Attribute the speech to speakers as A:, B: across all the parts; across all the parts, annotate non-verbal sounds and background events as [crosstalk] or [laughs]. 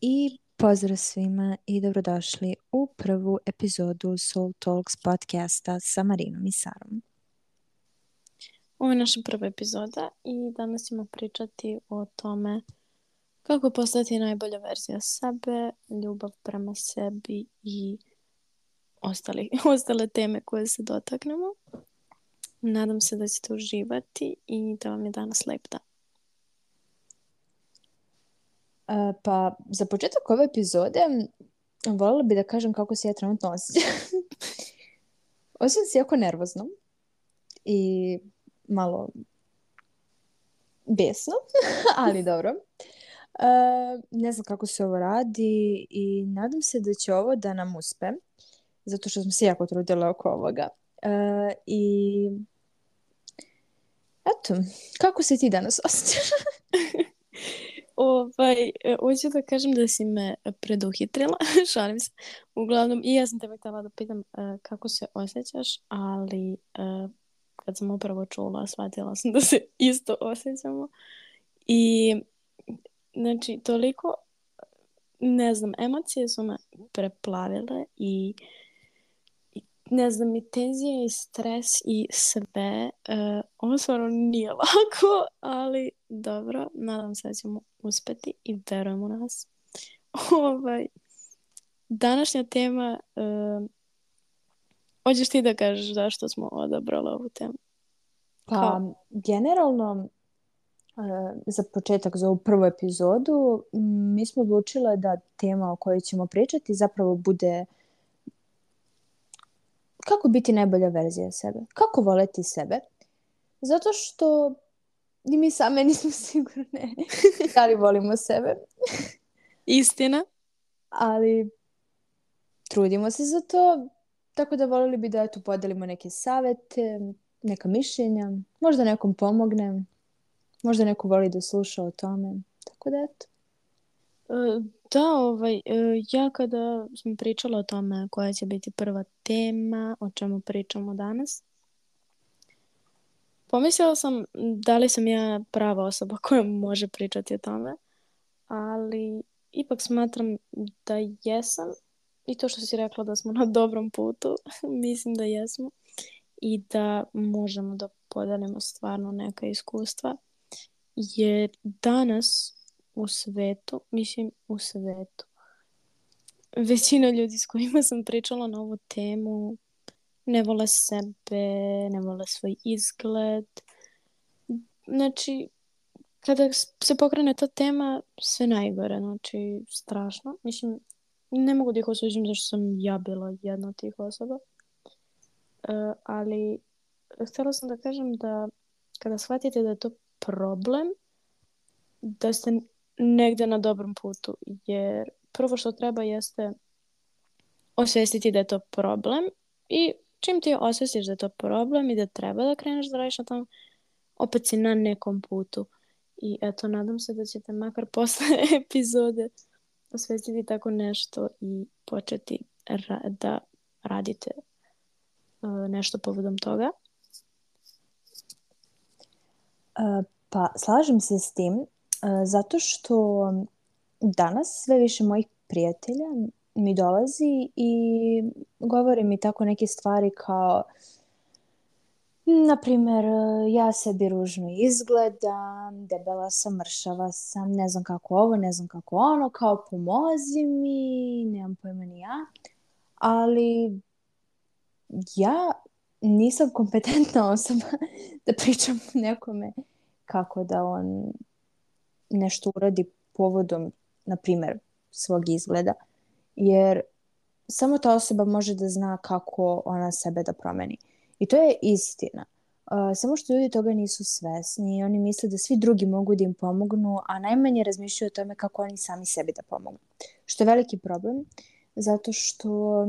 A: I pozdrav svima i dobrodošli u prvu epizodu Soul Talks podcasta sa Marinom i Sarom.
B: Ovo je naša prva epizoda i danas ćemo pričati o tome kako postati najbolja verzija sebe, ljubav prema sebi i ostali, [laughs] ostale teme koje se dotaknemo. Nadam se da ćete uživati i da vam je danas lep dan
A: pa za početak ove epizode voljela bi da kažem kako se ja trenutno osjećam. [laughs] osjećam se jako nervozno i malo besno, [laughs] ali dobro. Uh, ne znam kako se ovo radi i nadam se da će ovo da nam uspe, zato što smo se jako trudile oko ovoga. Uh, I eto, kako se ti danas osjećaš? [laughs]
B: ovaj, hoću e, da kažem da si me preduhitrila, [laughs] šalim se. Uglavnom, i ja sam tebe htjela da pitam uh, kako se osjećaš, ali uh, kad sam upravo čula, shvatila sam da se [laughs] isto osjećamo. I, znači, toliko, ne znam, emocije su me preplavile i ne znam, i tenzija i stres i sve. E, ovo stvarno nije [laughs] lako, ali dobro, nadam se da ćemo uspeti i verujem u nas. [laughs] ovaj, današnja tema, uh, hoćeš ti da kažeš zašto smo odabrali ovu temu? Pa,
A: Kao? Pa, generalno, za početak, za ovu prvu epizodu, mi smo odlučile da tema o kojoj ćemo pričati zapravo bude kako biti najbolja verzija sebe, kako voleti sebe. Zato što I mi same [laughs] nismo sigurne [laughs] da li volimo sebe.
B: Istina.
A: Ali trudimo se za to, tako da volili bi da eto podelimo neke savete, neka mišljenja, možda nekom pomogne, možda neko voli da sluša o tome, tako da eto.
B: E, da, ovaj, e, ja kada sam pričala o tome koja će biti prva tema, o čemu pričamo danas, Pomislila sam da li sam ja prava osoba [laughs] koja može pričati o tome, ali ipak smatram da jesam i to što si rekla da smo na [laughs] dobrom putu, [laughs] mislim da jesmo i da možemo da podelimo stvarno neka iskustva. Jer danas u svetu, mislim u svetu, većina ljudi s kojima sam pričala na ovu temu ne vole sebe, ne vole svoj izgled. Znači, kada se pokrene ta tema, sve najgore, znači, strašno. Mislim, ne mogu da ih osuđujem zašto sam ja bila jedna od tih osoba. Uh, ali, htjela sam da kažem da kada shvatite da je to problem, da ste negde na dobrom putu, jer prvo što treba jeste osvestiti da je to problem i čim ti osjetiš da je to problem i da treba da kreneš da radiš na tom, opet si na nekom putu. I eto, nadam se da ćete makar [laughs] posle epizode osvestiti tako nešto i početi ra da radite uh, nešto povodom toga.
A: Uh, pa, slažem se s tim, uh, zato što danas sve više mojih prijatelja mi dolazi i govore mi tako neke stvari kao mm, na primjer, e, ja sebi ružno izgledam, debela sam, mršava sam, ne znam kako ovo, ne znam kako ono, kao pomozi mi, nemam pojma ni ja. Ali ja nisam kompetentna [laughs] osoba da pričam nekome kako da on nešto uradi povodom, na primjer, svog izgleda. Jer samo ta osoba može da zna kako ona sebe da promeni. I to je istina. Uh, samo što ljudi toga nisu svesni i oni misle da svi drugi mogu da im pomognu, a najmanje razmišljaju o tome kako oni sami sebi da pomognu. Što je veliki problem, zato što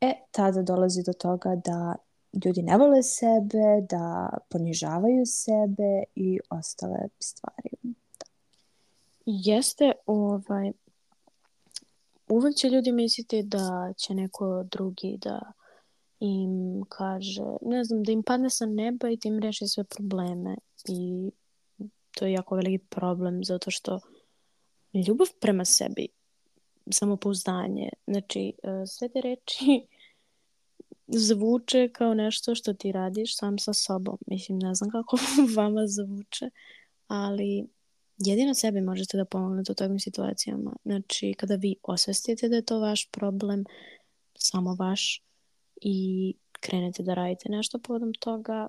A: e, tada dolazi do toga da ljudi ne vole sebe, da ponižavaju sebe i ostale stvari. Da.
B: Jeste, ovaj, uvek će ljudi misliti da će neko drugi da im kaže, ne znam, da im padne sa neba i da im reši sve probleme i to je jako veliki problem zato što ljubav prema sebi, samopouzdanje, znači e, sve te reči [laughs] zvuče kao nešto što ti radiš sam sa sobom. Mislim, ne znam kako [laughs] vama zvuče, ali jedino sebi možete da pomognete u takvim situacijama. Znači, kada vi osvestite da je to vaš problem, samo vaš, i krenete da radite nešto povodom toga,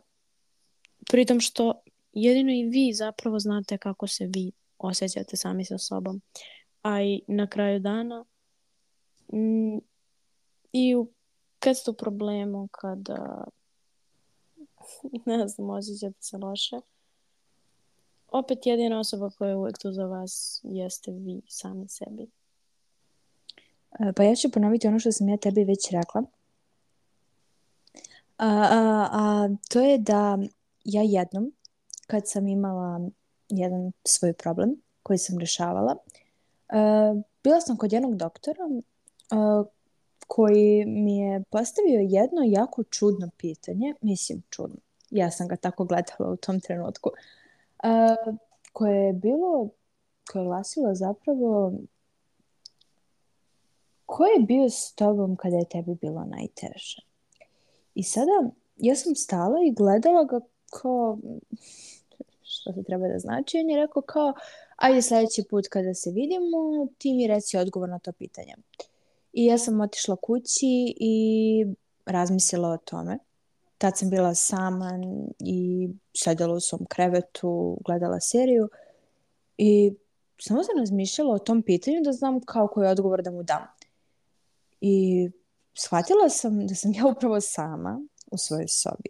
B: pritom što jedino i vi zapravo znate kako se vi osjećate sami sa sobom. A i na kraju dana i u, kad ste u problemu, kada [laughs] ne znam, osjećate se loše, opet jedina osoba koja je uvek tu za vas jeste vi sami sebi.
A: E, pa ja ću ponoviti ono što sam ja tebi već rekla. A, a, a to je da ja jednom kad sam imala jedan svoj problem koji sam rešavala, a, e, bila sam kod jednog doktora a, e, koji mi je postavio jedno jako čudno pitanje. Mislim, čudno. Ja sam ga tako gledala u tom trenutku. Uh, koje je bilo, koje je glasilo zapravo ko je bio s tobom kada je tebi bilo najteže? I sada ja sam stala i gledala ga kao što to treba da znači. On je rekao kao, ajde sledeći put kada se vidimo, ti mi reci odgovor na to pitanje. I ja sam otišla kući i razmislila o tome tad sam bila sama i sedela u svom krevetu, gledala seriju i samo sam razmišljala o tom pitanju da znam kao koji odgovor da mu dam. I shvatila sam da sam [laughs] ja upravo sama u svojoj sobi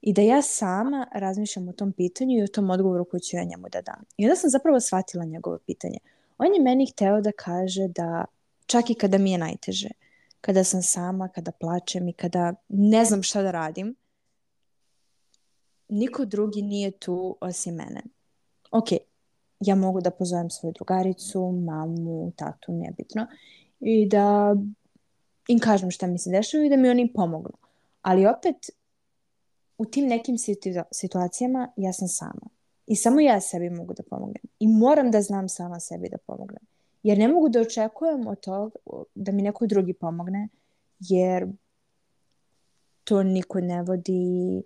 A: i da ja sama razmišljam o tom pitanju i o tom odgovoru koji ću ja njemu da dam. I onda sam zapravo shvatila njegovo pitanje. On je meni hteo da kaže da čak i kada mi je najteže, kada sam sama, kada plačem i kada ne znam šta da radim, niko drugi nije tu osim mene. Ok, ja mogu da pozovem svoju drugaricu, mamu, tatu, nebitno, i da im kažem šta mi se dešava i da mi oni pomognu. Ali opet, u tim nekim situ situacijama ja sam sama. I samo ja sebi mogu da pomognem. I moram da znam sama sebi da pomognem. Jer ne mogu da očekujem od toga da mi neko drugi pomogne, jer to niko ne vodi,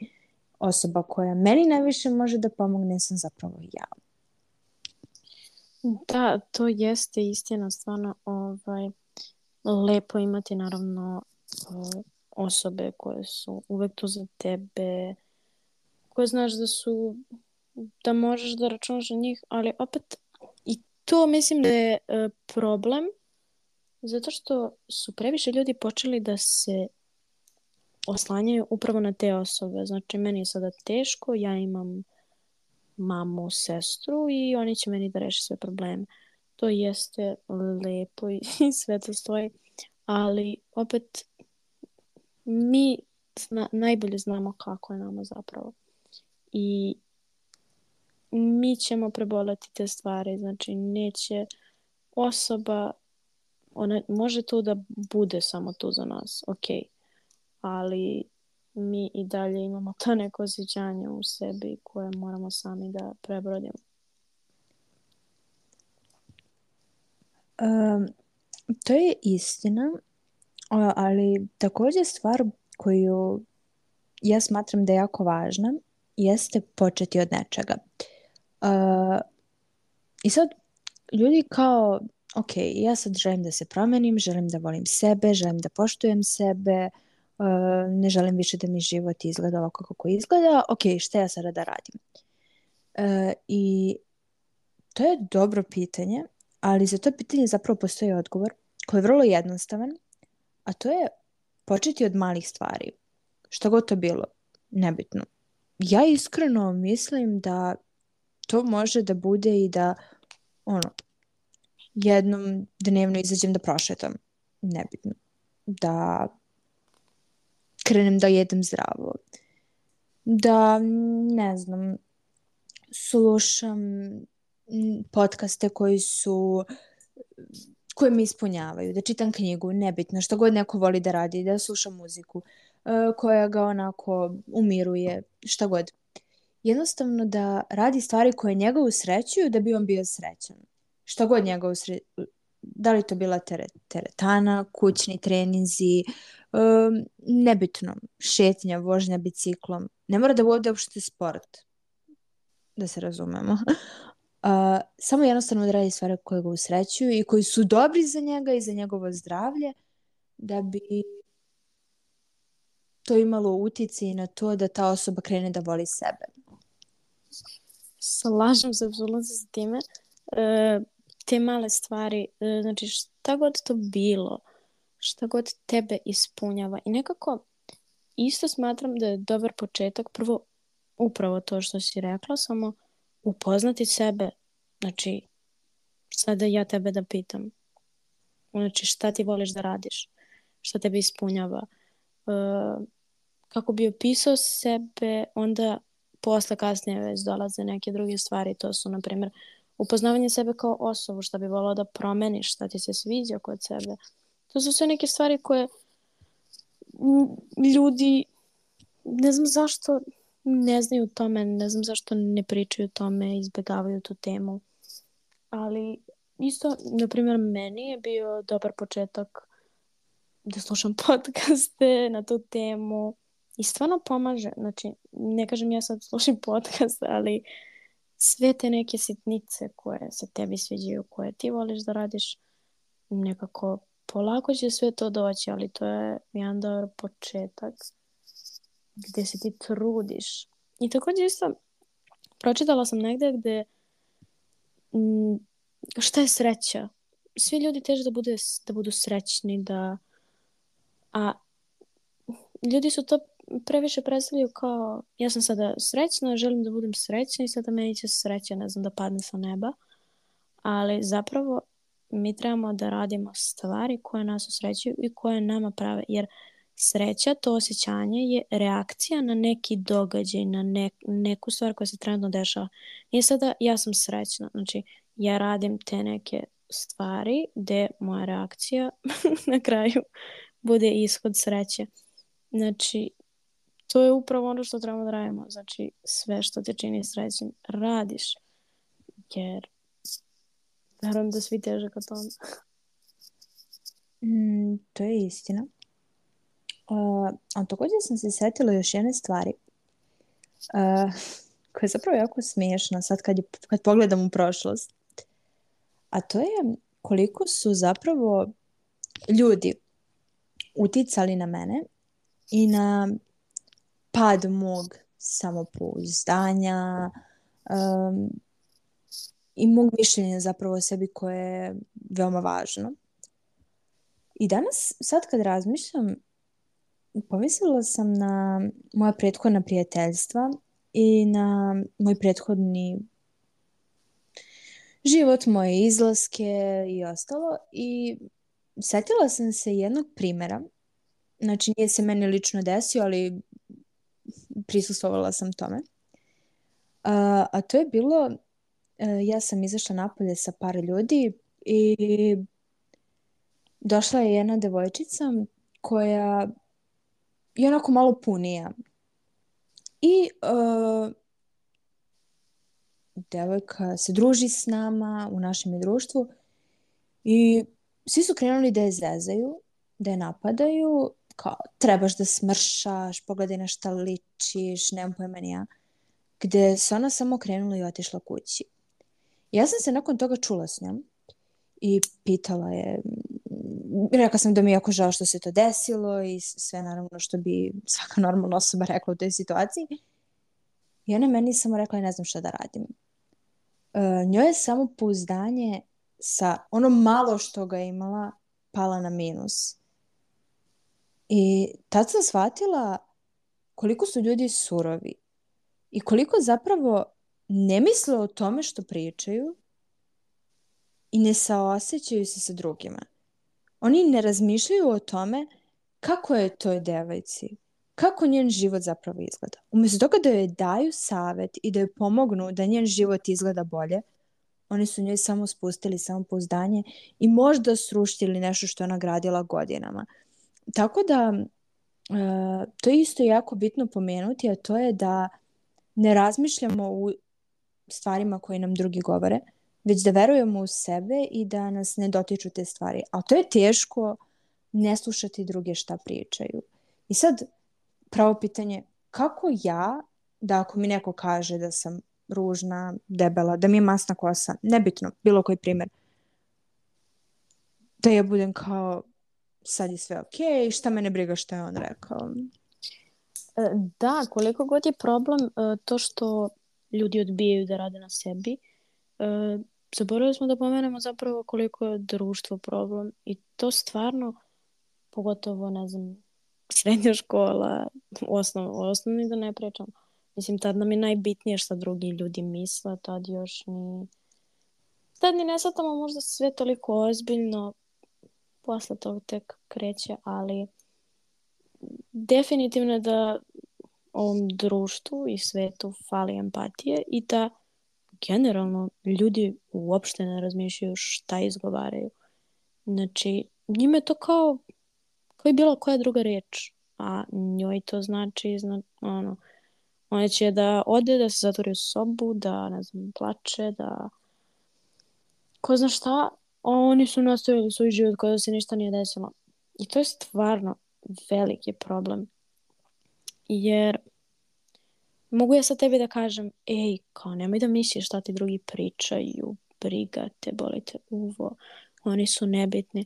A: osoba koja meni najviše može da pomogne sam zapravo ja.
B: Da, to jeste istina, stvarno ovaj, lepo imati naravno osobe koje su uvek tu za tebe, koje znaš da su, da možeš da računaš na njih, ali opet i to mislim da je e, problem zato što su previše ljudi počeli da se oslanjaju upravo na te osobe. Znači, meni je sada teško, ja imam mamu, sestru i oni će meni da reše sve probleme. To jeste lepo i [laughs] sve to stoji, ali opet mi zna, najbolje znamo kako je nama zapravo. I mi ćemo prebolati te stvari, znači neće osoba, ona može tu da bude samo tu za nas, okej. Okay ali mi i dalje imamo to neko osjećanje u sebi koje moramo sami da prebrodimo.
A: Um, to je istina, ali takođe stvar koju ja smatram da je jako važna jeste početi od nečega. Uh, I sad ljudi kao, ok, ja sad želim da se promenim, želim da volim sebe, želim da poštujem sebe, ne želim više da mi život izgleda ovako kako izgleda, ok, šta ja sada da radim? E, I to je dobro pitanje, ali za to pitanje zapravo postoji odgovor koji je vrlo jednostavan, a to je početi od malih stvari. Šta god to bilo, nebitno. Ja iskreno mislim da to može da bude i da ono, jednom dnevno izađem da prošetam, nebitno. Da krenem da jedem zdravo. Da, ne znam, slušam podcaste koji su koje me ispunjavaju, da čitam knjigu, nebitno, što god neko voli da radi, da sluša muziku e, koja ga onako umiruje, šta god. Jednostavno da radi stvari koje njega usrećuju da bi on bio srećan. Šta god njega usre... Da li to bila teretana, kućni treninzi, um, ehm, nebitno, šetnja, vožnja biciklom, ne mora da bude uopšte sport, da se razumemo. Uh, [laughs] samo jednostavno da radi stvari koje ga usrećuju i koji su dobri za njega i za njegovo zdravlje, da bi to imalo utici na to da ta osoba krene da voli sebe.
B: Slažem se apsolutno sa time. E, te male stvari, e, znači šta god to bilo, šta god tebe ispunjava. I nekako isto smatram da je dobar početak prvo upravo to što si rekla, samo upoznati sebe. Znači, sada ja tebe da pitam. Znači, šta ti voliš da radiš? Šta tebe ispunjava? Uh, kako bi opisao sebe, onda posle kasnije već dolaze neke druge stvari. To su, na primjer, upoznavanje sebe kao osobu, šta bi volao da promeniš, šta ti se sviđa kod sebe. To su sve neke stvari koje ljudi, ne znam zašto ne znaju o tome, ne znam zašto ne pričaju o tome, izbegavaju tu temu. Ali isto, na primjer, meni je bio dobar početak da slušam [laughs] podcaste na tu temu i stvarno pomaže. Znači, ne kažem ja sad slušim [laughs] podcast, ali sve te neke sitnice koje se tebi sviđaju, koje ti voliš da radiš, nekako polako će sve to doći, ali to je jedan dobar početak gdje se ti trudiš. I takođe isto pročitala sam negdje gdje mm, šta je sreća? Svi ljudi teže da, bude, da budu srećni, da a ljudi su to previše predstavljaju kao ja sam sada srećna, želim da budem srećna i sada meni će sreća, ne znam, da padne sa neba. Ali zapravo mi trebamo da radimo stvari koje nas osrećuju i koje nama prave, jer sreća, to osjećanje je reakcija na neki događaj, na ne, neku stvar koja se trenutno dešava. Nije sada da ja sam srećna, znači ja radim te neke stvari gde moja reakcija [laughs] na kraju bude ishod sreće. Znači, to je upravo ono što trebamo da radimo. Znači, sve što te čini srećnim radiš. Jer Гром до світежа
A: котом.
B: Mm,
A: to je istina. Uh, a takođe sam se sjetila još jedne stvari uh, koja je zapravo jako smiješna sad kad, je, kad pogledam u prošlost. A to je koliko su zapravo ljudi uticali na mene i na pad mog samopouzdanja, um, i mog mišljenja zapravo o sebi koje je veoma važno. I danas, sad kad razmišljam, pomislila sam na moja prethodna prijateljstva i na moj prethodni život, moje izlaske i ostalo i setila sam se jednog primera. Znači, nije se meni lično desio, ali prisustovala sam tome. A, a to je bilo E, ja sam izašla napolje sa par ljudi i došla je jedna devojčica koja je onako malo punija. I uh, devojka se druži s nama u našem društvu i svi su krenuli da je zezaju, da je napadaju, kao trebaš da smršaš, pogledaj na šta ličiš, nemam pojma ja. Gde se ona samo krenula i otišla kući. Ja sam se nakon toga čula s njom i pitala je, rekla sam da mi je jako žao što se to desilo i sve naravno što bi svaka normalna osoba rekla u toj situaciji. I ona meni samo rekla, ne znam šta da radim. Uh, njoj je samo pouzdanje sa ono malo što ga imala pala na minus. I tad sam shvatila koliko su ljudi surovi i koliko zapravo ne misle o tome što pričaju i ne saosećaju se sa drugima. Oni ne razmišljaju o tome kako je toj devojci, kako njen život zapravo izgleda. Umesto toga da joj daju savet i da joj pomognu da njen život izgleda bolje, oni su njoj samo spustili samopouzdanje i možda sruštili nešto što ona gradila godinama. Tako da, e, to je isto jako bitno pomenuti, a to je da ne razmišljamo u stvarima koje nam drugi govore, već da verujemo u sebe i da nas ne dotiču te stvari. A to je teško ne slušati druge šta pričaju. I sad, pravo pitanje, kako ja, da ako mi neko kaže da sam ružna, debela, da mi je masna kosa, nebitno, bilo koji primer, da ja budem kao, sad je sve okej, okay, šta mene briga šta je on rekao.
B: E, da, koliko god je problem e, to što ljudi odbijaju da rade na sebi. E, zaboravili smo da pomenemo zapravo koliko je društvo problem i to stvarno, pogotovo, ne znam, srednja škola, osnov, osnovni da ne pričam. Mislim, tad nam je najbitnije šta drugi ljudi misle, tad još ni... Tad ni ne satamo možda sve toliko ozbiljno, posle toga tek kreće, ali definitivno da ovom društvu i svetu fali empatije i da generalno ljudi uopšte ne razmišljaju šta izgovaraju. Znači, njima je to kao, kao i bilo koja druga reč, a njoj to znači, zna, ono, ona će da ode, da se zatvori u sobu, da, ne znam, plače, da... Ko zna šta, oni su nastavili svoj život kao da se ništa nije desilo. I to je stvarno veliki problem. Jer mogu ja sa tebi da kažem, ej, kao nemoj da misliš šta ti drugi pričaju, briga te, bolite uvo, oni su nebitni.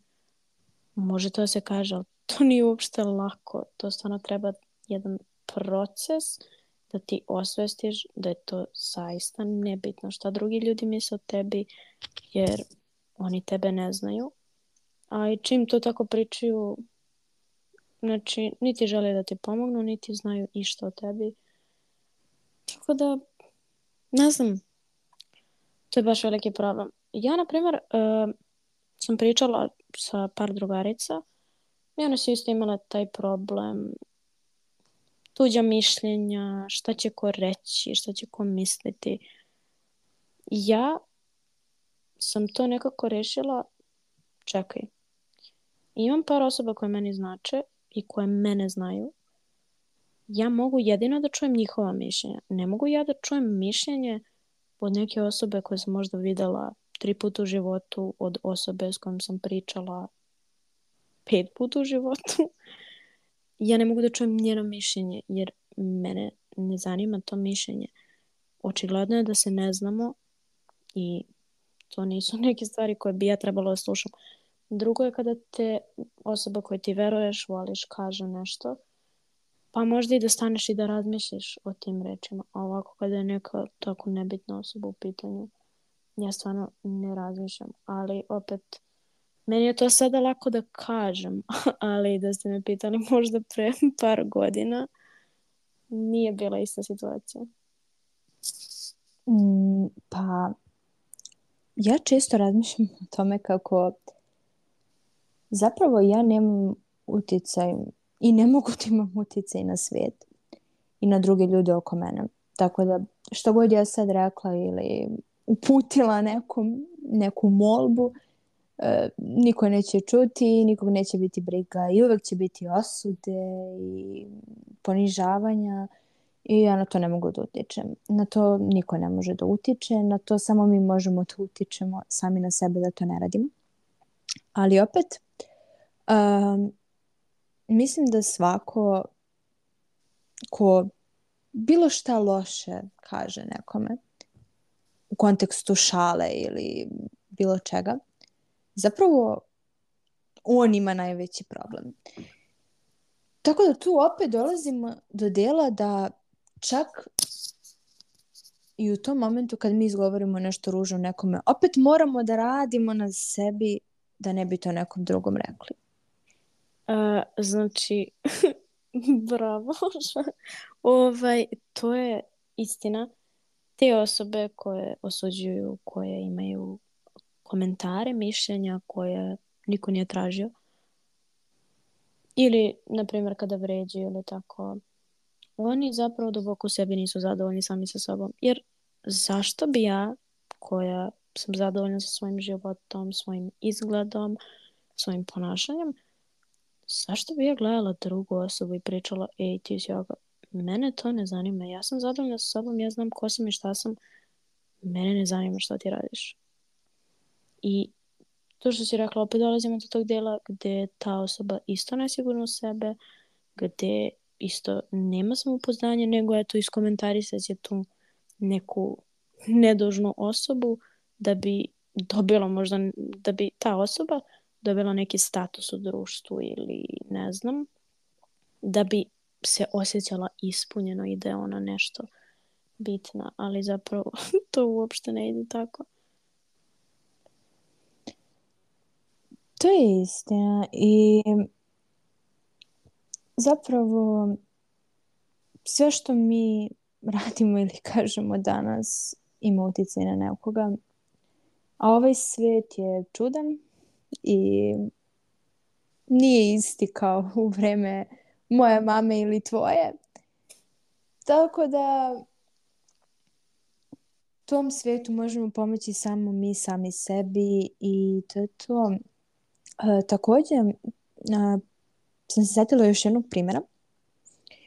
B: Može to da se kaže, ali to [laughs] nije uopšte lako. To stvarno treba jedan proces da ti osvestiš da je to zaista nebitno šta drugi ljudi misle o tebi, jer oni tebe ne znaju. A i čim to tako pričaju, znači, niti žele da ti pomognu, niti znaju išta o tebi Tako da, ne znam, to je baš veliki problem. Ja, na primjer, uh, eh, sam pričala sa par drugarica i one su isto imale taj problem tuđa mišljenja, šta će ko reći, šta će ko misliti. Ja sam to nekako rešila, čekaj, imam par osoba koje meni znače i koje mene znaju ja mogu jedino da čujem njihova mišljenja. Ne mogu ja da čujem mišljenje od neke osobe koje sam možda videla tri puta u životu, od osobe s kojom sam pričala pet puta u životu. [laughs] ja ne mogu da čujem njeno mišljenje, jer mene ne zanima to mišljenje. Očigledno je da se ne znamo i to nisu [laughs] neke stvari koje bi ja trebala da slušam. Drugo je kada te osoba koju ti veruješ, voliš, kaže nešto – pa možda i da staneš i da razmisliš o tim rečima. A ovako kada je neka tako nebitna osoba u pitanju, ja stvarno ne razmišljam. Ali opet, meni je to sada lako da kažem, [laughs] ali da ste me pitali [laughs] možda pre par godina, nije bila ista situacija.
A: Mm, pa, ja često razmišljam o tome kako zapravo ja nemam uticaj i ne mogu da imam utjecaj na svijet i na druge ljude oko mene. Tako da što god ja sad rekla ili uputila nekom, neku molbu, e, niko neće čuti, nikog neće biti briga i uvek će biti osude i ponižavanja i ja na to ne mogu da utičem. Na to niko ne može da utiče, na to samo mi možemo da utičemo sami na sebe da to ne radimo. Ali opet, um, mislim da svako ko bilo šta loše kaže nekome u kontekstu šale ili bilo čega, zapravo on ima najveći problem. Tako da tu opet dolazimo do dela da čak i u tom momentu kad mi izgovorimo nešto ružno nekome, opet moramo da radimo na sebi da ne bi to nekom drugom rekli.
B: Uh, znači, [laughs] bravo. [laughs] ovaj, to je istina. Te osobe koje osuđuju, koje imaju komentare, mišljenja koje niko nije tražio. Ili, na primjer, kada vređuju ili tako. Oni zapravo duboko u sebi nisu zadovoljni sami sa sobom. Jer zašto bi ja, koja sam zadovoljna sa svojim životom, svojim izgledom, svojim ponašanjem, zašto bi ja gledala drugu osobu i pričala, ej, ti si ovoga? Mene to ne zanima. Ja sam zadovoljna sa sobom, ja znam ko sam i šta sam. Mene ne zanima šta ti radiš. I to što si rekla, opet dolazimo do tog dela gde ta osoba isto nesigurna u sebe, gde isto nema samoupoznanja, nego eto iskomentarisat će tu neku nedužnu osobu da bi dobila možda, da bi ta osoba dobila neki status u društvu ili ne znam, da bi se osjećala ispunjeno i da je ona nešto bitna, ali zapravo [laughs] to uopšte ne ide tako.
A: To je istina i zapravo sve što mi [laughs] radimo ili kažemo danas ima utjecaj na nekoga. A ovaj svet je čudan i nije isti kao [laughs] u vreme moje mame ili tvoje. Tako da tom svetu možemo pomoći samo mi sami sebi i to je to. E, također e, sam se setila još jednog primjera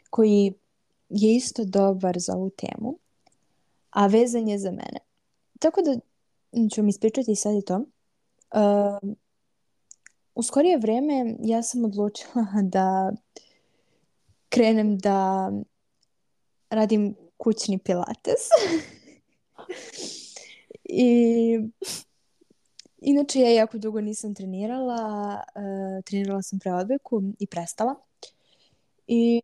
A: koji je isto dobar za ovu temu, a vezan je za mene. Tako da ću vam ispričati sad i to. E, u skorije vreme ja sam odlučila [laughs] da krenem da radim kućni pilates. [laughs] I inače ja jako dugo nisam trenirala, uh, trenirala sam pre odbeku i prestala. I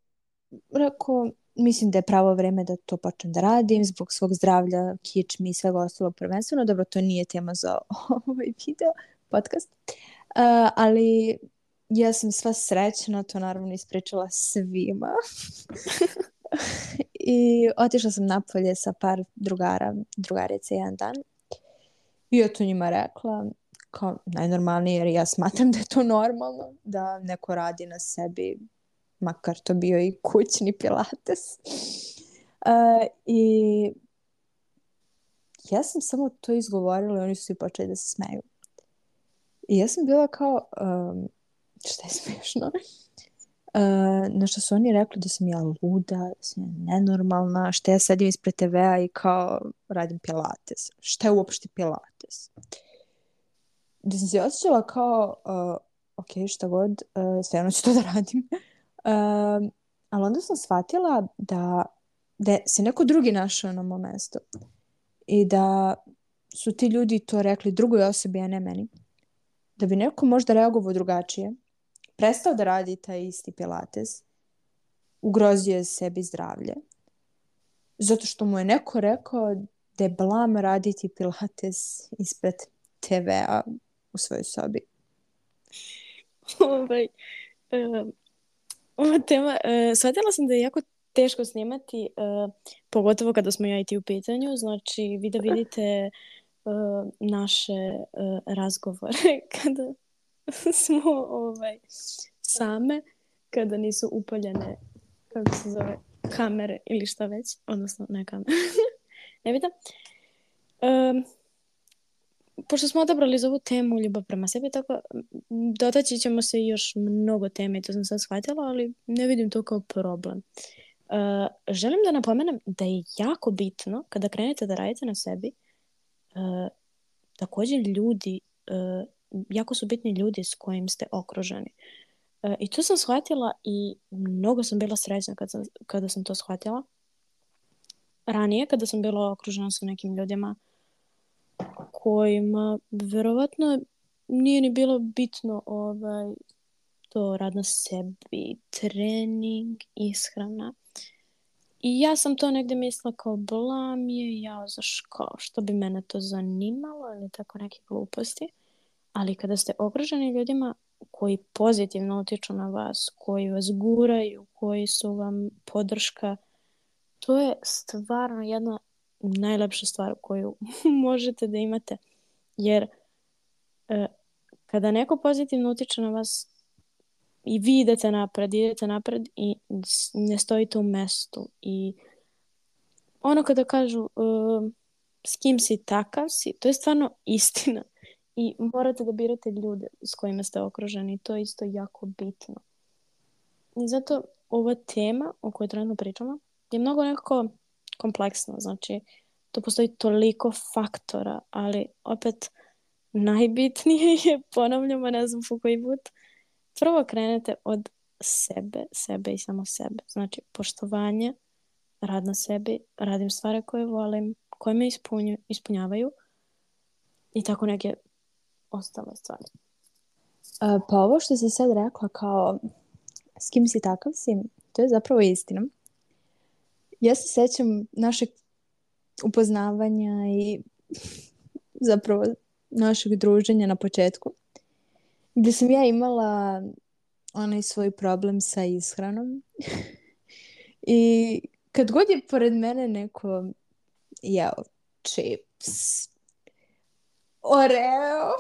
A: rekao, mislim da je pravo vreme da to počnem da radim zbog svog zdravlja, kičmi i svega ostalog prvenstveno. Dobro, to nije tema za [laughs] ovaj video, podcast. Uh, ali ja sam sva srećna, to naravno ispričala svima. [laughs] I otišla sam napolje sa par drugara, drugarice jedan dan. I ja to njima rekla, kao najnormalnije, jer ja smatram da je to normalno, da neko radi na sebi, makar to bio i kućni pilates. Uh, I ja sam samo to izgovorila i oni su i počeli da se smeju. I ja sam bila kao, um, šta je smiješno? Uh, na što su oni rekli da sam ja luda, da sam ja nenormalna, šta ja sedim ispred TV-a i kao radim pilates. Šta je uopšte pilates? Da sam se osjećala kao, uh, ok, šta god, uh, eh, stvarno ću to da radim. Uh, ali onda sam shvatila da, da se neko drugi našao na mom mestu i da su ti ljudi to rekli drugoj osobi, a ne meni da bi neko možda reagovao drugačije, prestao da radi taj isti pilates, ugrozio je sebi zdravlje, zato što mu je neko rekao da je blam raditi pilates ispred TV-a u svojoj sobi. [laughs]
B: Ovaj, um, ova tema, uh, shvatila sam da je jako teško snimati, uh, pogotovo kada smo ja i ti u pitanju, znači vi da [laughs] vidite uh, E, naše e, razgovore [laughs] kada smo ovaj, same, kada nisu upaljene, kako se zove, kamere ili šta već, odnosno ne kamere, ne vidim. Um, pošto smo odabrali za ovu temu ljubav prema sebi, tako dotaći ćemo se još mnogo teme, to sam sad shvatila, ali ne vidim to kao problem. Uh, želim da napomenem da je jako bitno kada krenete da radite na sebi, E, takođe ljudi, e, jako su bitni ljudi s kojim ste okruženi. E, I to sam shvatila i mnogo sam bila srećna kad sam, kada sam to shvatila. Ranije, kada sam bila okružena sa nekim ljudima kojima verovatno nije ni bilo bitno ovaj, to rad na sebi, trening, ishrana. I ja sam to negde mislila kao blam je, ja zaš kao, što bi mene to zanimalo ili tako neke gluposti. Ali kada ste okruženi ljudima koji pozitivno utiču na vas, koji vas guraju, koji su vam podrška, to je stvarno jedna najlepša stvar koju [laughs] možete da imate. Jer e, kada neko pozitivno utiče na vas, i vi idete napred, idete napred i ne stojite u mestu. I ono kada kažu uh, s kim si takav si, to je stvarno istina. I morate da birate ljude s kojima ste okruženi. To je isto jako bitno. I zato ova tema o kojoj trenutno pričamo je mnogo nekako kompleksna. Znači, to postoji toliko faktora, ali opet najbitnije [laughs] je, ponavljamo, ne znam po koji put, prvo krenete od sebe, sebe i samo sebe. Znači, poštovanje, rad na sebi, radim stvari koje volim, koje me ispunju, ispunjavaju i tako neke ostale stvari.
A: A, pa ovo što si sad rekla kao s kim si takav si, to je zapravo istina. Ja se sećam našeg upoznavanja i [laughs] zapravo našeg druženja na početku gde sam ja imala onaj svoj problem sa ishranom. I kad god je pored mene neko jeo čips, oreo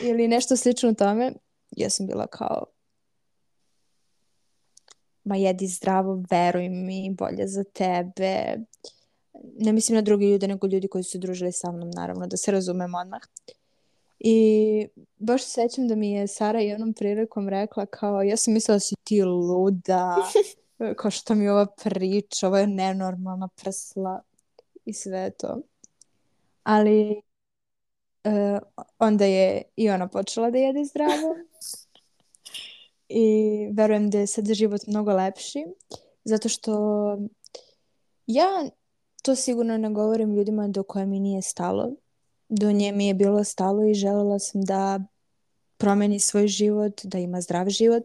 A: [laughs] ili nešto slično tome, ja sam bila kao ma jedi zdravo, veruj mi, bolje za tebe. Ne mislim na druge ljude, nego ljudi koji su družili sa mnom, naravno, da se razumemo odmah. I baš se sećam da mi je Sara jednom prilikom rekla kao, ja sam mislila da si ti luda, [laughs] kao što mi ova priča, ovo je nenormalna prsla i sve to. Ali uh, onda je i ona počela da jede zdravo i verujem da je sad život mnogo lepši zato što ja to sigurno ne govorim ljudima do koje mi nije stalo do nje mi je bilo stalo i želela sam da promeni svoj život, da ima zdrav život.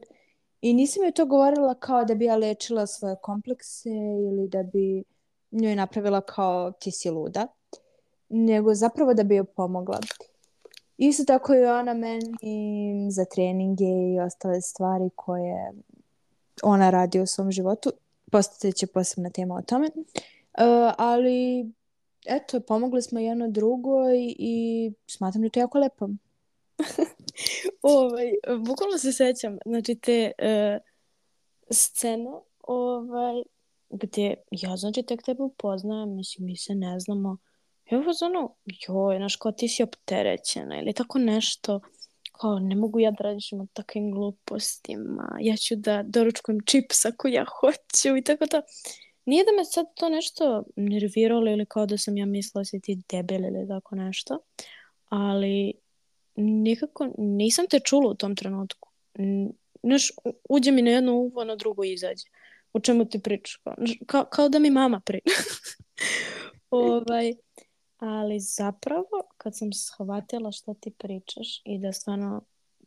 A: I nisam joj to govorila kao da bi ja lečila svoje komplekse ili da bi njoj napravila kao ti si luda, nego zapravo da bi joj pomogla. Isto tako i ona meni za treninge i ostale stvari koje ona radi u svom životu. Postoje će posebna tema o tome. Uh, ali eto, pomogle smo jedno drugo i, i smatram da je to jako lepo.
B: [laughs] ovaj, bukvalno se sećam, znači te e, scenu ovaj, gde ja znači tek tebe upoznajem, mislim mi se ne znamo. Ja ovo ono, joj, znaš kao ti si opterećena ili tako nešto. Kao, ne mogu ja da radim o takvim glupostima, ja ću da doručkujem čips ako ja hoću i tako da. Nije da me sad to nešto nerviralo ili kao da sam ja mislila da se ti debel ili tako nešto, ali nekako nisam te čula u tom trenutku. Znaš, uđe mi na jedno uvo, na drugo izađe. O čemu ti pričaš? Kao, kao, kao da mi mama priča. [laughs] ovaj, ali zapravo kad sam shvatila šta ti pričaš i da stvarno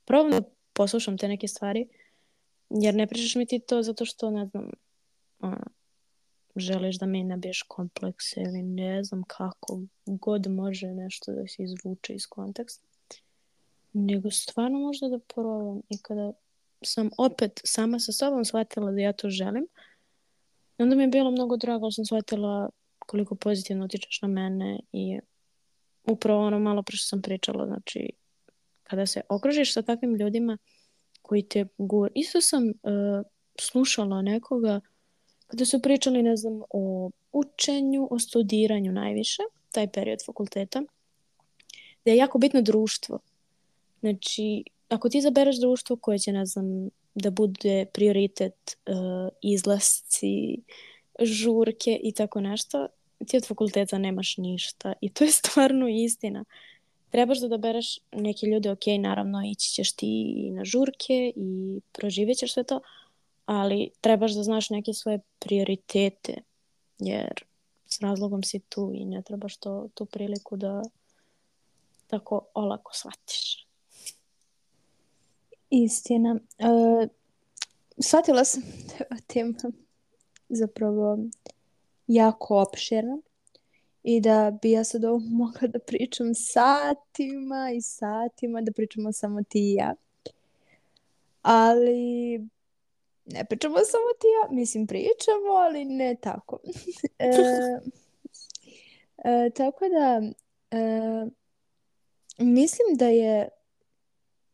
B: probam da poslušam te neke stvari, jer ne pričaš mi ti to zato što, ne znam, ono, želiš da mi nabiješ komplekse ili ne znam kako god može nešto da se izvuče iz konteksta. Nego stvarno možda da probam i kada sam opet sama sa sobom shvatila da ja to želim, onda mi je bilo mnogo drago, sam shvatila koliko pozitivno utičeš na mene i upravo ono malo pre što sam pričala, znači kada se okružiš sa takvim ljudima koji te gur... Isto sam uh, slušala nekoga kada su pričali, ne znam, o učenju, o studiranju najviše, taj period fakulteta, da je jako bitno društvo. Znači, ako ti izabereš društvo koje će, ne znam, da bude prioritet uh, izlasci, žurke i tako nešto, ti od fakulteta nemaš ništa i to je [laughs] stvarno istina. Trebaš da dobereš neke ljude, ok, naravno ići ćeš ti na žurke i proživjet ćeš sve to, ali trebaš da znaš neke svoje prioritete, jer s razlogom si tu i ne trebaš to, tu priliku da tako olako shvatiš.
A: Istina. Uh, shvatila sam da zapravo jako opširna i da bi ja sad ovo mogla da pričam satima i satima, da pričamo samo ti i ja. Ali ne pričamo samo ti ja, mislim pričamo, ali ne tako. [laughs] e, e, tako da, e, mislim da je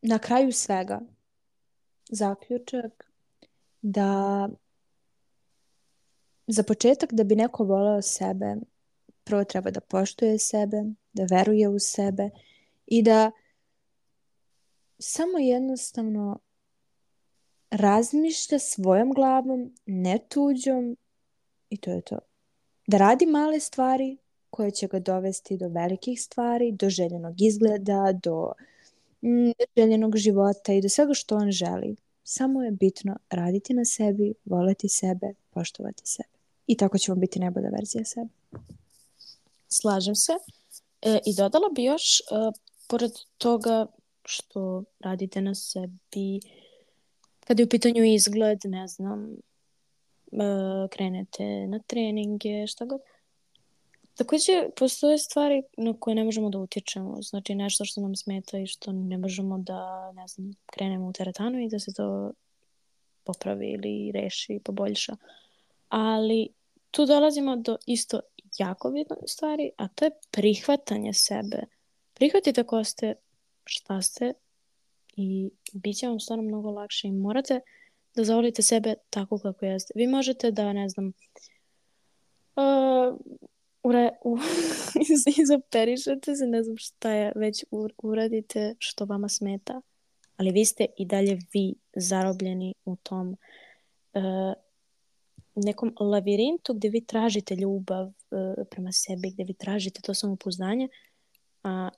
A: na kraju svega zaključak da za početak da bi neko voleo sebe, prvo treba da poštuje sebe, da veruje u sebe i da samo jednostavno razmišlja svojom glavom, ne tuđom i to je to. Da radi male stvari koje će ga dovesti do velikih stvari, do željenog izgleda, do mm, željenog života i do svega što on želi. Samo je bitno raditi na sebi, voleti sebe, poštovati sebe. I tako ćemo biti najbolja verzija sebe.
B: Slažem se. E, I dodala bi još, e, pored toga što radite na sebi, kada je u pitanju izgled, ne znam, e, krenete na treninge, šta god. Takođe, postoje stvari na koje ne možemo da utječemo. Znači, nešto što nam smeta i što ne možemo da, ne znam, krenemo u teretanu i da se to popravi ili reši, poboljša. Ali tu dolazimo do isto jako bitne stvari, a to je prihvatanje sebe. Prihvatite ko ste, šta ste, i bit će vam stvarno mnogo lakše i morate da zavolite sebe tako kako jeste. Vi možete da, ne znam, uh, ure, u, [laughs] izoperišete se, ne znam šta je, već uradite što vama smeta, ali vi ste i dalje vi zarobljeni u tom uh, nekom lavirintu gdje vi tražite ljubav uh, prema sebi, gdje vi tražite to samopoznanje, a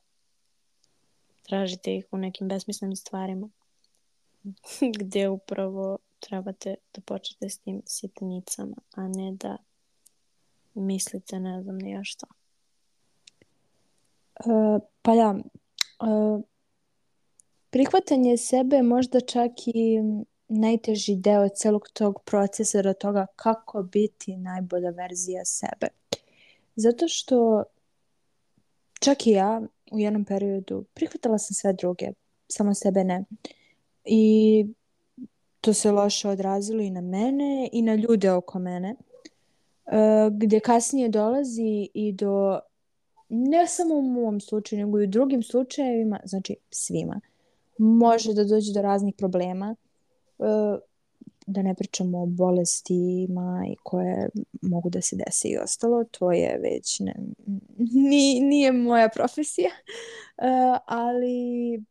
B: tražite ih u nekim besmislenim stvarima [laughs] gde upravo trebate da počnete s tim sitnicama, a ne da mislite ne znam ni ja šta.
A: E, pa da, e, prihvatanje sebe je možda čak i najteži deo celog tog procesa do toga kako biti najbolja verzija sebe. Zato što čak i ja u jednom periodu prihvatala sam sve druge, samo sebe ne. I to se loše odrazilo i na mene i na ljude oko mene, e, gdje kasnije dolazi i do, ne samo u mom slučaju, nego i u drugim slučajevima, znači svima, može da dođe do raznih problema, e, da ne pričamo o bolestima i koje mogu da se dese i ostalo, to je već ne, ni, nije moja profesija, uh, [laughs] ali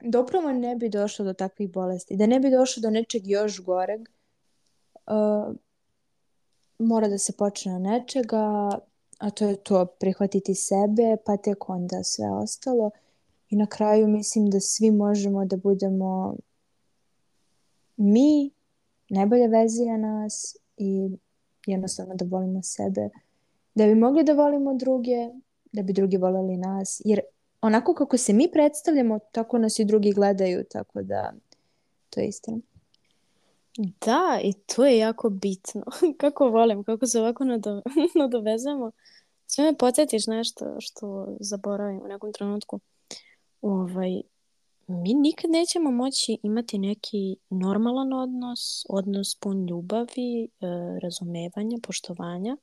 A: dopravo ne bi došlo do takvih bolesti. Da ne bi došlo do nečeg još goreg, uh, mora da se počne od nečega, a to je to prihvatiti sebe, pa tek onda sve ostalo. I na kraju mislim da svi možemo da budemo mi najbolje vezija nas i jednostavno da volimo sebe, da bi mogli da volimo druge, da bi drugi voleli nas, jer onako kako se mi predstavljamo, tako nas i drugi gledaju, tako da to je istina.
B: Da, i to je jako bitno. [laughs] Kako volim, kako se ovako nado, [laughs] nadovezamo. Sve me podsjetiš nešto što zaboravim u nekom trenutku. Ovaj, mi nikad nećemo moći imati neki normalan odnos, odnos pun ljubavi, e, razumevanja, poštovanja,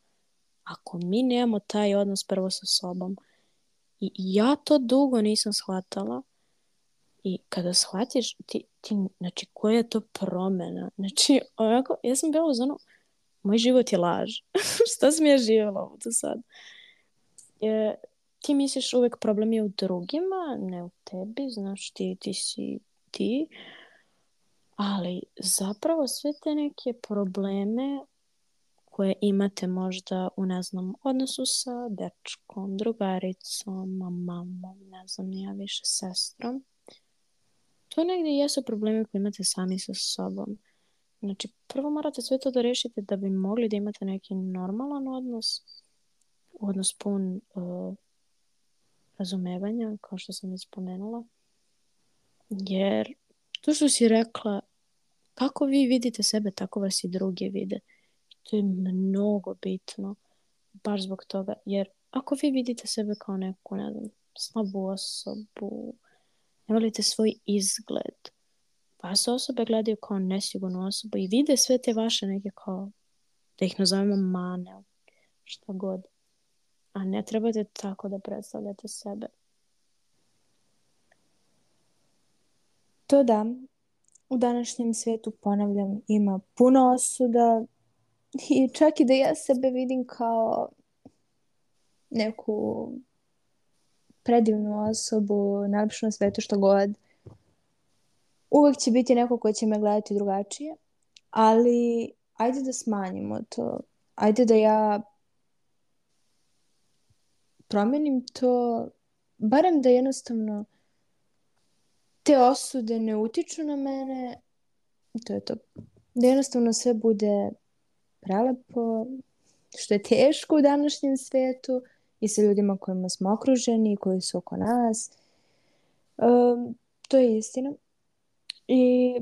B: ako mi nemamo taj odnos prvo sa sobom. I ja to dugo nisam shvatala. I kada shvatiš, ti, ti, znači, koja je to promena? Znači, ovako, ja sam bila uz ono, moj život je laž. [laughs] Šta sam ja živjela ovo do sad? E, ti misliš uvek problem je u drugima, ne u tebi, znaš ti, ti si ti, ali zapravo sve te neke probleme koje imate možda u, ne znam, odnosu sa dečkom, drugaricom, mamom, ne znam, nija više sestrom, to negdje jesu problemi koje imate sami sa sobom. Znači, prvo morate sve to da rešite da bi mogli da imate neki normalan odnos, odnos pun uh, razumevanja, kao što sam već spomenula, jer to što si rekla, kako vi vidite sebe, tako vas i drugi vide. To je mnogo bitno, baš zbog toga, jer ako vi vidite sebe kao neku, ne znam, slabu osobu, ne volite svoj izgled, vas osobe gledaju kao nesigurnu osobu i vide sve te vaše neke kao, da ih nazovemo mane, šta god a ne trebate tako da predstavljate sebe.
A: To da, u današnjem svijetu, ponavljam, ima puno osuda i čak i da ja sebe vidim kao neku predivnu osobu, najlepšu na svetu što god. uvek će biti neko koji će me gledati drugačije, ali ajde da smanjimo to. Ajde da ja promenim to, barem da jednostavno te osude ne utiču na mene, to je to. Da jednostavno sve bude prelepo, što je teško u današnjem svetu i sa ljudima kojima smo okruženi, koji su oko nas. Um, to je istina. I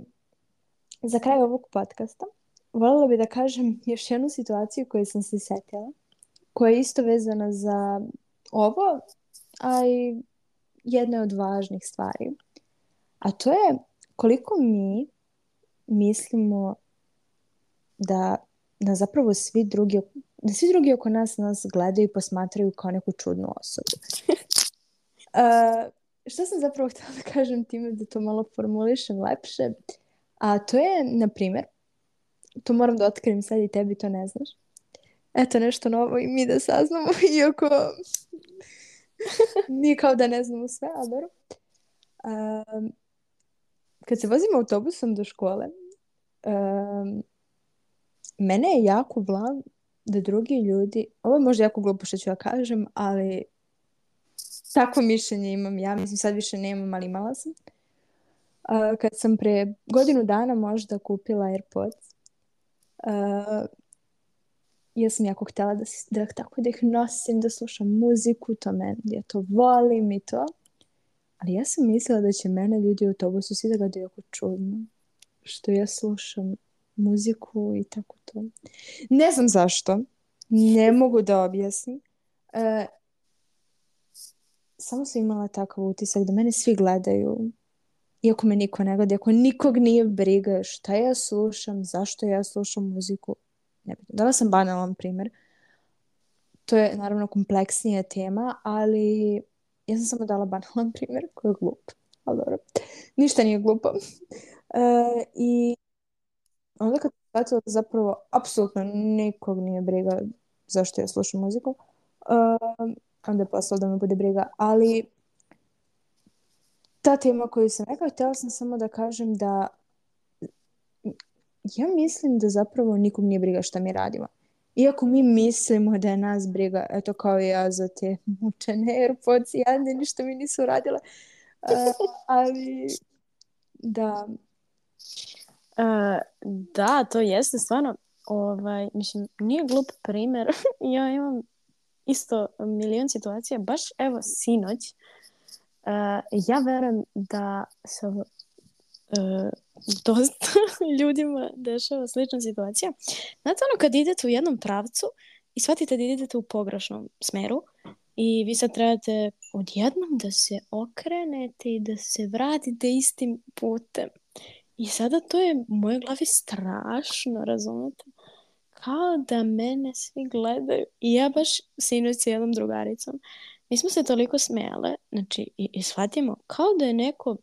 A: za kraj ovog podcasta voljela bi da kažem još jednu situaciju koju sam se setila, koja je isto vezana za ovo, a i jedna od važnih stvari. A to je koliko mi mislimo da da zapravo svi drugi, da svi drugi oko nas nas gledaju i posmatraju kao neku čudnu osobu. uh, [laughs] što sam zapravo htjela da kažem time da to malo formulišem lepše, a to je, na primjer, to moram da otkrim sad i tebi to ne znaš, eto nešto novo i mi da saznamo, [laughs] iako mi kao da ne znamo sve, a dobro. Um, kad se vozim autobusom do škole, um, mene je jako blam da drugi ljudi, ovo je možda jako glupo što ću ja kažem, ali takvo mišljenje imam ja, mislim sad više nemam, ali imala sam. Uh, kad sam pre godinu dana možda kupila AirPods, uh, ja sam jako htela da, da, tako da ih nosim, da slušam muziku, to men, ja to volim i to. Ali ja sam mislila da će mene ljudi u autobusu svi da gledaju jako čudno. Što ja slušam muziku i tako to. Ne znam zašto. Ne [laughs] mogu da objasnim. E, samo sam imala takav utisak da mene svi gledaju. Iako me niko ne gleda, iako nikog nije briga šta ja slušam, zašto ja slušam muziku, nebitno. Dala sam banalan primjer. To je naravno kompleksnija tema, ali ja sam samo dala banalan [laughs] primjer koji je glup. Ali dobro, ništa nije glupo. [laughs] E, I onda kad shvatila da zapravo apsolutno nikog nije briga zašto ja slušam muziku, um, onda je postalo da me bude briga. Ali ta tema koju sam rekla, htjela sam samo da kažem da ja mislim da zapravo nikom nije briga šta mi radimo. Iako mi mislimo da je nas briga, eto kao i ja za te [laughs] mučene Airpods, jadne, ništa mi nisu radila. Uh, ali, da.
B: Uh, da, to jeste stvarno, ovaj, mislim, nije glup primer. [laughs] ja imam isto milion situacija. Baš evo sinoć, uh, ja verujem da se dosta [laughs] ljudima dešava slična situacija. Znate ono kad idete u jednom pravcu i shvatite da idete u pogrešnom smeru i vi sad trebate odjednom da se okrenete i da se vratite istim putem. I sada to je u mojoj glavi strašno, razumete? Kao da mene svi gledaju. I ja baš sinoć s jednom drugaricom. Mi smo se toliko smele, znači, i, i shvatimo kao da je neko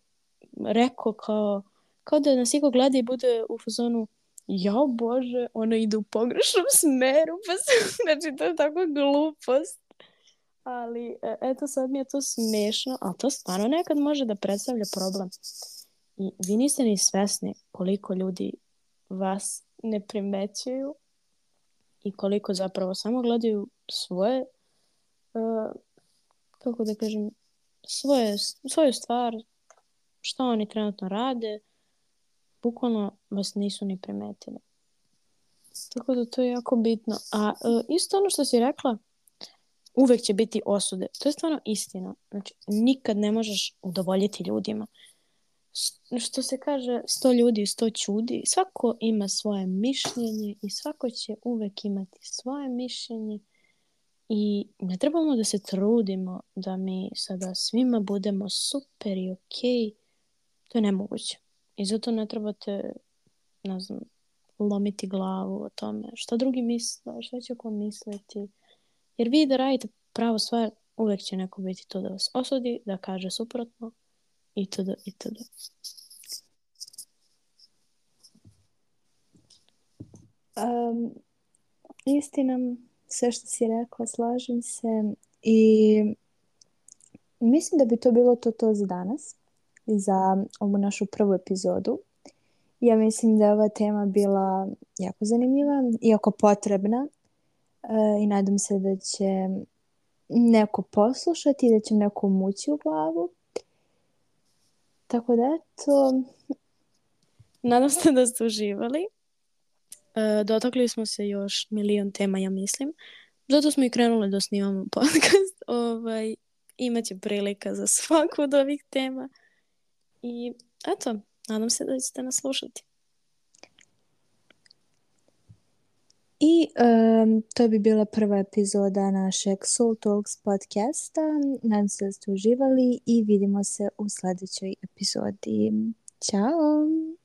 B: rekao kao, kao da nas iko gleda i bude u fazonu jao bože, ona ide u pogrešnom smeru, [laughs] pa se, znači to je tako glupost. Ali, e, eto, sad mi je to smešno, ali to stvarno nekad može da predstavlja problem. I vi niste ni svesni koliko ljudi vas ne primećuju i koliko zapravo samo gledaju svoje, uh, kako da kažem, svoje, svoju stvar, što oni trenutno rade, bukvalno vas nisu ni primetili. Tako da to je jako bitno. A e, isto ono što si rekla, uvek će biti osude. To je stvarno istina. Znači, nikad ne možeš udovoljiti ljudima. Što se kaže, sto ljudi, sto čudi. Svako ima svoje mišljenje i svako će uvek imati svoje mišljenje. I ne trebamo da se trudimo da mi sada svima budemo super i okej. Okay To je nemoguće. I zato ne trebate, ne znam, lomiti glavu o tome šta drugi misle, šta će ko misliti. Jer vi da radite pravo stvar, uvek će neko biti to da vas osudi, da kaže suprotno, i to itd., da, itd.
A: Da. Um, istina, sve što si rekla, slažem se i mislim da bi to bilo to to za danas za ovu našu prvu epizodu. Ja mislim da je ova tema bila jako zanimljiva, jako potrebna e, i nadam se da će neko poslušati i da će neko mući u glavu. Tako da, eto... Nadam se da ste uživali.
B: E, dotakli smo se još milion tema, ja mislim. Zato smo i krenule da snimamo [laughs] podcast. Ovaj, imaće prilika za svaku od ovih tema. I eto, nadam se da ćete nas slušati.
A: I um, to bi bila prva epizoda našeg Soul Talks podcasta. Nadam se da ste uživali i vidimo se u sledećoj epizodi. Ćao!